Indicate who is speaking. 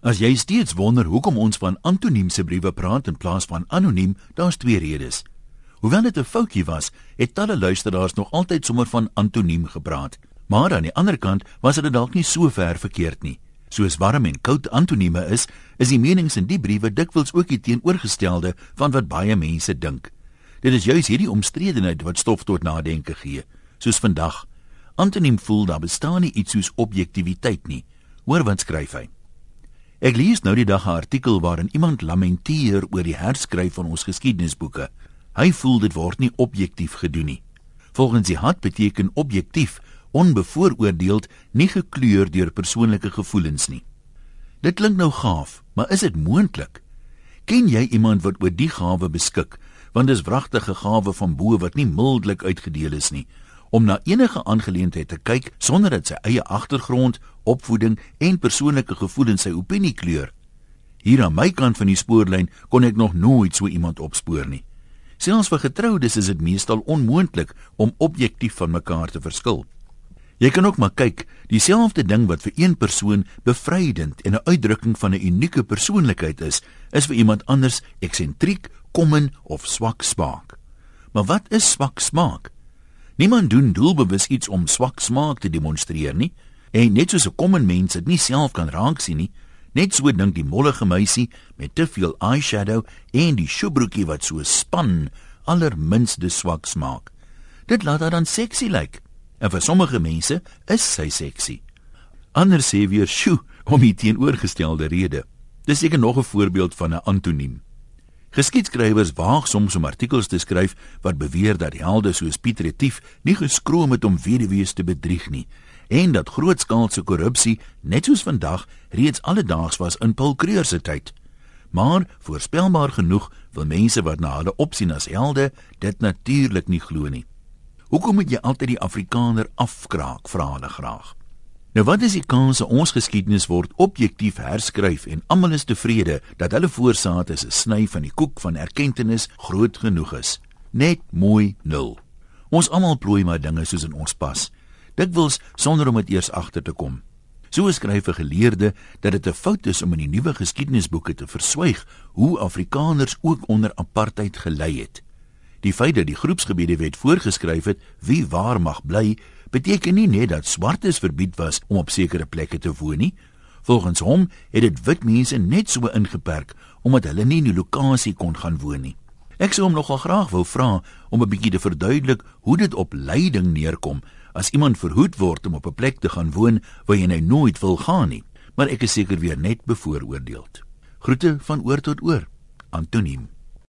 Speaker 1: As jy steeds wonder hoekom ons van antoniemse briewe praat in plaas van anoniem, daar's twee redes. Hoewel dit 'n foutjie was, het talle luisteraars nog altyd sommer van antoniem gepraat. Maar aan die ander kant was dit dalk nie so ver verkeerd nie. Soos warm en koud antonieme is, is die menings in die briewe dikwels ook die teenoorgestelde van wat baie mense dink. Dit is juis hierdie omstredenheid wat stof tot nadenke gee. Soos vandag, antoniem voel daar bestaan nie iets soos objektiviteit nie. Hoor wat skryf hy? Ek lees nou die dag 'n artikel waarin iemand lamenteer oor die herskryf van ons geskiedenisboeke. Hy voel dit word nie objektief gedoen nie. Volgens die hart beteken objektief onbevooroordeeld, nie gekleur deur persoonlike gevoelens nie. Dit klink nou gaaf, maar is dit moontlik? Ken jy iemand wat oor die gawe beskik? Want dis wragtige gawe van bo wat nie mildelik uitgedeel is nie om na enige aangeleentheid te kyk sonder dat sy eie agtergrond, opvoeding en persoonlike gevoelens sy opinie kleur. Hier aan my kant van die spoorlyn kon ek nog nooit so iemand opspoor nie. Selfs vir getroudes is dit meestal onmoontlik om objektief van mekaar te verskil. Jy kan ook maar kyk, dieselfde ding wat vir een persoon bevrydend en 'n uitdrukking van 'n unieke persoonlikheid is, is vir iemand anders eksentriek, kommen of swak smaak. Maar wat is swak smaak? Niemand doen doelbewus iets om swak smaak te demonstreer nie. En net soos 'n kommen mens dit nie self kan raak sien nie, net so dink die mollige meisie met te veel eyeshadow en die sjoebroekie wat so span, allerminste swak smaak. Dit laat haar dan seksie lyk. Like. En vir sommige mense is sy seksie. Ander sê weer, "Sjoe, om die teenoorgestelde rede." Dis seker nog 'n voorbeeld van 'n antoniem. Geskiedskrywers waag soms om artikels te skryf wat beweer dat helde soos Pieter Retief nie geskroom het om weduwees te bedrieg nie en dat grootskaalse korrupsie net soos vandag reeds alledaags was in Paul Kreur se tyd. Maar voorspelbaar genoeg wil mense wat na hulle opsien as helde dit natuurlik nie glo nie. Hoekom moet jy altyd die Afrikaner afkraak, vra hulle graag. Nou wat is die kans dat ons geskiedenis word objektief herskryf en almal is tevrede dat hulle voorsaat is 'n sny van die koek van erkenning groot genoeg is? Net mooi nul. Ons almal plooi maar dinge soos in ons pas. Dikwels sonder om dit eers agter te kom. So skryf 'n geleerde dat dit 'n fout is om in die nuwe geskiedenisboeke te verswyg hoe Afrikaners ook onder apartheid gelei het. Die feit dat die groepsgebiede wet voorgeskryf het wie waar mag bly, beteken nie net dat swartes verbied was om op sekere plekke te woon nie. Volgens hom het dit wit mense net so ingeperk omdat hulle nie in die lokasie kon gaan woon nie. Ek sou hom nogal graag wou vra om 'n bietjie te verduidelik hoe dit op leiding neerkom as iemand verhoed word om op 'n plek te gaan woon waar jy nou nooit wil gaan nie. Maar ek is seker weer net bevooroordeeld. Groete van oor tot oor. Antoniem